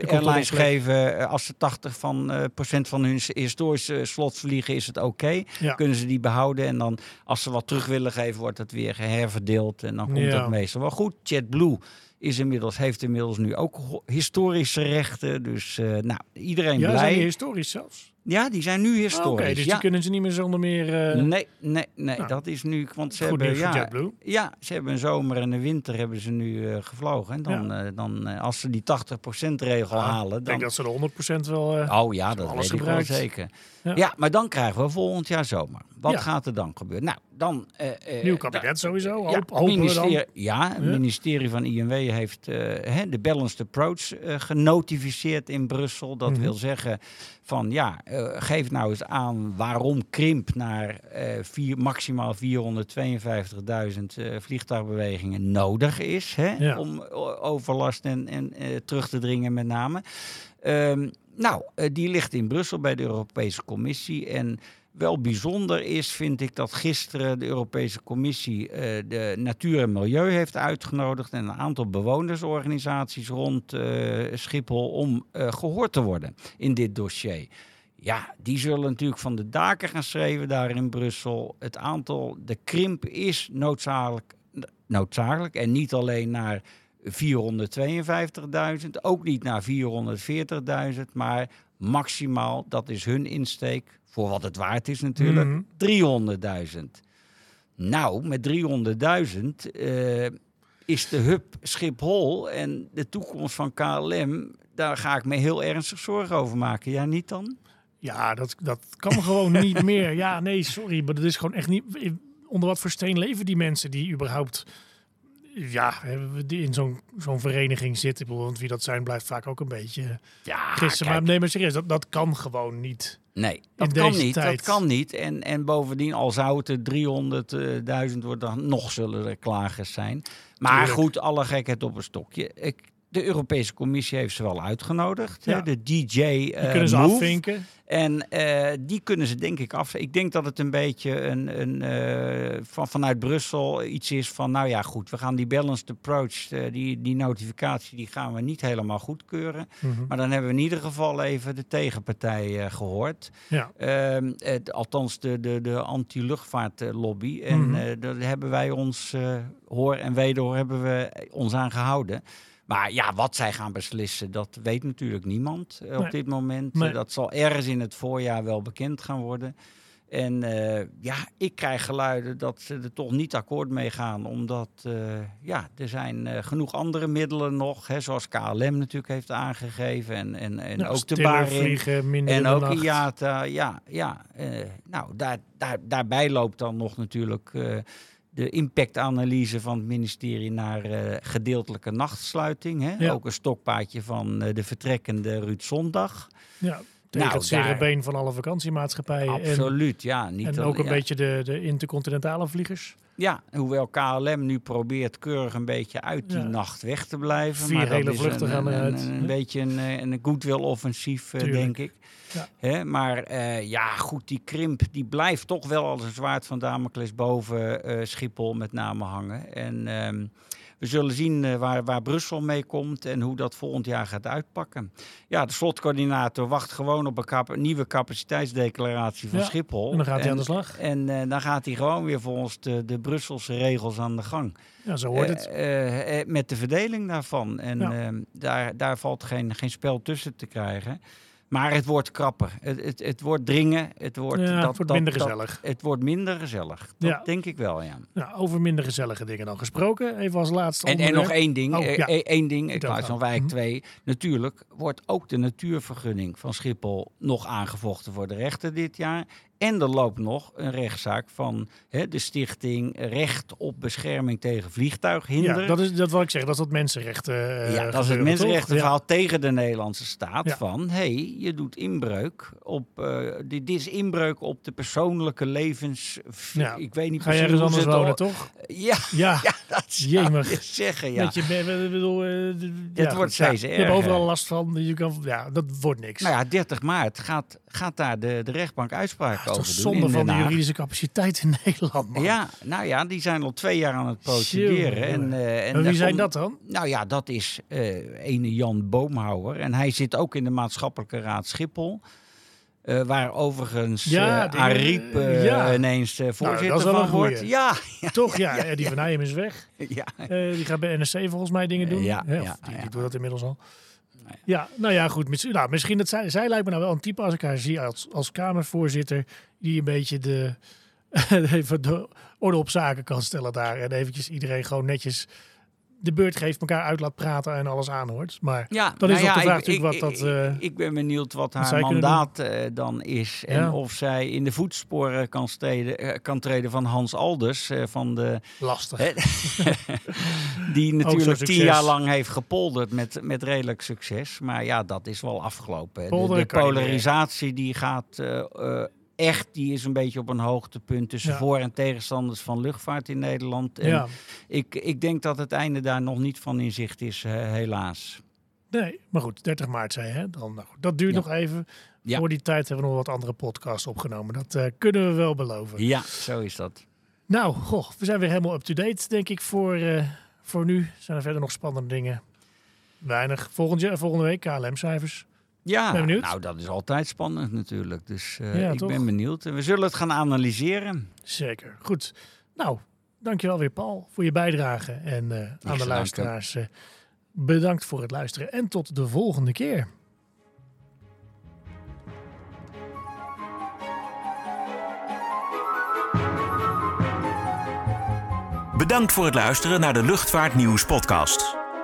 C: eh, airlines geven, eh, als ze 80 van, eh, procent van hun historische slots vliegen, is het oké.
B: Ja.
C: Kunnen ze die behouden en dan, als ze wat terug willen geven, wordt het weer herverdeeld. En dan komt
B: Ja.
C: het meestal wel goed. JetBlue is inmiddels, heeft inmiddels nu ook historische rechten. Dus eh, nou, iedereen
B: Ja,
C: blij.
B: zijn die historisch zelfs?
C: Ja, die zijn nu
B: Ah,
C: historisch.
B: Oké, dus
C: ja.
B: die kunnen ze niet meer zonder meer... eh,
C: Nee, nee, nee.
B: Nou,
C: dat is nu. Want ze hebben, ja, ja, ze hebben een zomer en een winter hebben ze nu eh, gevlogen. En dan, eh, dan eh, als ze die 80% regel
B: Ja,
C: halen,
B: Ik
C: dan.
B: denk dat ze de 100% wel...
C: Oh ja, dat weet ik wel zeker.
B: Ja.
C: Ja. maar dan krijgen we volgend jaar zomer. Wat gaat er dan gebeuren? Nou, dan...
B: Nieuw kabinet sowieso,
C: ja,
B: hoop, we dan.
C: ja, het ministerie van INW heeft hè, de Balanced Approach genotificeerd in Brussel. Dat
B: Mhm.
C: wil zeggen van ja, eh, geef nou eens aan waarom krimp naar eh, vier, maximaal 452.000 eh, vliegtuigbewegingen nodig is. Hè,
B: Ja.
C: Om overlast en, en terug te dringen met name. Ehm, nou, eh, die ligt in Brussel bij de Europese Commissie. En wel bijzonder is, vind ik, dat gisteren de Europese Commissie eh, de Natuur en Milieu heeft uitgenodigd. En een aantal bewonersorganisaties rond eh, Schiphol om eh, gehoord te worden in dit dossier. Ja, die zullen natuurlijk van de daken gaan schreeuwen daar in Brussel. Het aantal, de krimp is noodzakelijk, noodzakelijk en niet alleen naar 452.000, ook niet naar 440.000, maar maximaal, dat is hun insteek, voor wat het waard is natuurlijk,
B: Mhm.
C: 300.000. Nou, met 300.000 eh, is de hub Schiphol en de toekomst van KLM, daar ga ik me heel ernstig zorgen over maken. Jij niet dan?
B: Ja, dat, dat kan gewoon niet meer. Ja, nee, sorry, maar dat is gewoon echt niet... Onder wat voor steen leven die mensen die überhaupt... Ja, die in zo'n zo'n vereniging zitten. Ik bedoel, Want wie dat zijn blijft vaak ook een beetje
C: Ja,
B: gissen. Maar nee, maar serieus, dat, dat kan gewoon niet.
C: Nee, dat kan niet.
B: tijd.
C: Dat kan niet. En, en bovendien, al zou het er 300.000 worden, dan nog zullen er klagers zijn. Maar
B: Tuurlijk.
C: goed, alle gekheid op een stokje. Ik, de Europese Commissie heeft ze wel uitgenodigd. hè. De DJ
B: Die
C: eh,
B: kunnen ze
C: Move.
B: afvinken.
C: En eh, die kunnen ze denk ik af. Ik denk dat het een beetje een, een, eh, van, vanuit Brussel iets is van... nou ja, goed, we gaan die balanced approach, die, die notificatie... die gaan we niet helemaal goedkeuren.
B: Mhm.
C: Maar dan hebben we in ieder geval even de tegenpartij eh, gehoord.
B: Ja,
C: Ehm, het, althans de, de, de anti-luchtvaartlobby. En eh, daar hebben wij ons, hoor en wederhoor, hebben we ons aan gehouden. Maar ja, wat zij gaan beslissen, dat weet natuurlijk niemand eh, op
B: Nee.
C: dit moment.
B: Nee.
C: Eh, dat zal ergens in het voorjaar wel bekend gaan worden. En uh, ja, ik krijg geluiden dat ze er toch niet akkoord mee gaan. Omdat uh, ja, er zijn uh, genoeg andere middelen nog. Hè, zoals KLM natuurlijk heeft aangegeven. En, en, en
B: ja,
C: ook de Baring.
B: En
C: ook IATA. Ja, ja nou, daar, daar, daarbij loopt dan nog natuurlijk de impactanalyse van het ministerie naar gedeeltelijke nachtsluiting. Hè? Ja. Ook een stokpaardje van de vertrekkende Ruud Zondag.
B: Ja. Tegen nou, het zere been van alle vakantiemaatschappijen.
C: Absoluut, ja.
B: Niet en ook een beetje de, de intercontinentale vliegers.
C: Ja, hoewel KLM nu probeert keurig een beetje uit die nacht weg te blijven.
B: Vier
C: maar
B: hele vluchten gaan
C: eruit. Een, een, beetje een, een goodwill offensief, uh, denk ik. Ja. Hè? Maar uh, ja, goed, die krimp die blijft toch wel als een zwaard van Damocles boven uh, Schiphol met name hangen. En... Uh, we zullen zien uh, waar, waar Brussel mee komt en hoe dat volgend jaar gaat uitpakken. Ja, de slotcoördinator wacht gewoon op een kap nieuwe capaciteitsdeclaratie van
B: ja,
C: Schiphol.
B: En dan gaat hij aan de slag.
C: En uh, dan gaat hij gewoon weer volgens de, de Brusselse regels aan de gang.
B: Ja, zo hoort het.
C: Uh, met de verdeling daarvan. En ja. Ehm, daar, daar valt geen, geen spel tussen te krijgen. Maar het wordt krapper. Het, het, het wordt dringen. Het wordt,
B: ja,
C: dat,
B: het wordt minder gezellig.
C: het wordt minder gezellig. Dat ja. denk ik wel, ja.
B: Nou, over minder gezellige dingen dan gesproken. Even als laatste
C: En, en nog één ding.
B: Oh,
C: eh,
B: ja.
C: Eén ding. Ik van Wijk 2. Natuurlijk wordt ook de natuurvergunning van Schiphol nog aangevochten voor de rechter dit jaar. En er loopt nog een rechtszaak van hè, de stichting Recht op Bescherming tegen Vliegtuighinder.
B: Ja, dat is dat wat ik zeg, dat is dat mensenrechten. Uh,
C: ja, dat is het mensenrechtenverhaal ja. tegen de Nederlandse staat. Ja. Van hé, hey, je doet inbreuk op. Uh, dit, dit, is inbreuk op de persoonlijke levens.
B: Ja.
C: Ik weet niet
B: Ga je ergens anders wonen, toch?
C: Ja,
B: ja.
C: ja dat zou je zeggen. Ja.
B: Dat je, bedoel, uh,
C: het wordt steeds
B: Je hebt overal last van. Je kan, ja, dat wordt niks.
C: Nou ja, 30 maart gaat, gaat daar de, de rechtbank uitspraak
B: over zonde van de juridische capaciteit in Nederland. Man.
C: Ja, nou ja, die zijn al twee jaar aan het procederen. En, uh, en,
B: en wie zijn dat dan?
C: Nou ja, dat is uh, ene Jan Boomhouwer. En hij zit ook in de maatschappelijke raad Schiphol. Uh, waar overigens ja, uh, Ariep uh, ja. ineens voorzitter nou, van wordt.
B: Ja, ja, Toch, ja. die van Nijem is weg. ja. die gaat bij NSC volgens mij dingen doen.
C: Ja,
B: ja, die, die doet dat inmiddels al. Ja, nou ja, goed. Misschien, nou, misschien dat zij, zij lijkt me nou wel een type als ik haar zie als, als Kamervoorzitter. Die een beetje de, even de orde op zaken kan stellen daar. En eventjes iedereen gewoon netjes de beurt geeft, elkaar uit laat praten en alles aanhoort. Maar
C: ja,
B: dan is
C: nou
B: ook de vraag
C: ik,
B: natuurlijk wat dat... Uh,
C: ik, ben benieuwd wat haar mandaat uh, dan is. En of zij in de voetsporen kan, steden, uh, kan treden van Hans Alders. eh, van de,
B: lastig.
C: die natuurlijk tien jaar lang heeft gepolderd met, met redelijk succes. Maar ja, dat is wel afgelopen. De, de polarisatie die gaat... Echt, die is een beetje op een hoogtepunt tussen
B: Ja.
C: voor- en tegenstanders van luchtvaart in Nederland. En
B: ja,
C: ik, ik denk dat het einde daar nog niet van in zicht is, eh, helaas.
B: nee. Maar goed, 30 maart zei hè? Dan, nou, dat duurt
C: Ja.
B: nog even.
C: Ja.
B: Voor die tijd hebben we nog wat andere podcasts opgenomen. Dat eh, kunnen we wel beloven.
C: Ja, zo is dat.
B: Nou, goh, we zijn weer helemaal up-to-date, denk ik, voor, eh, voor nu. Zijn er verder nog spannende dingen? Weinig. Volgend jaar, volgende week KLM-cijfers.
C: Ja,
B: Ben benieuwd.
C: nou dat is altijd spannend natuurlijk. Dus eh,
B: Ja,
C: ik
B: toch?
C: ben benieuwd. En we zullen het gaan analyseren.
B: Zeker. Goed. Nou, dankjewel weer, Paul, voor je bijdrage. En eh, aan de luisteraars, eh, bedankt voor het luisteren. En tot de volgende keer.
A: Bedankt voor het luisteren naar de Luchtvaartnieuws podcast.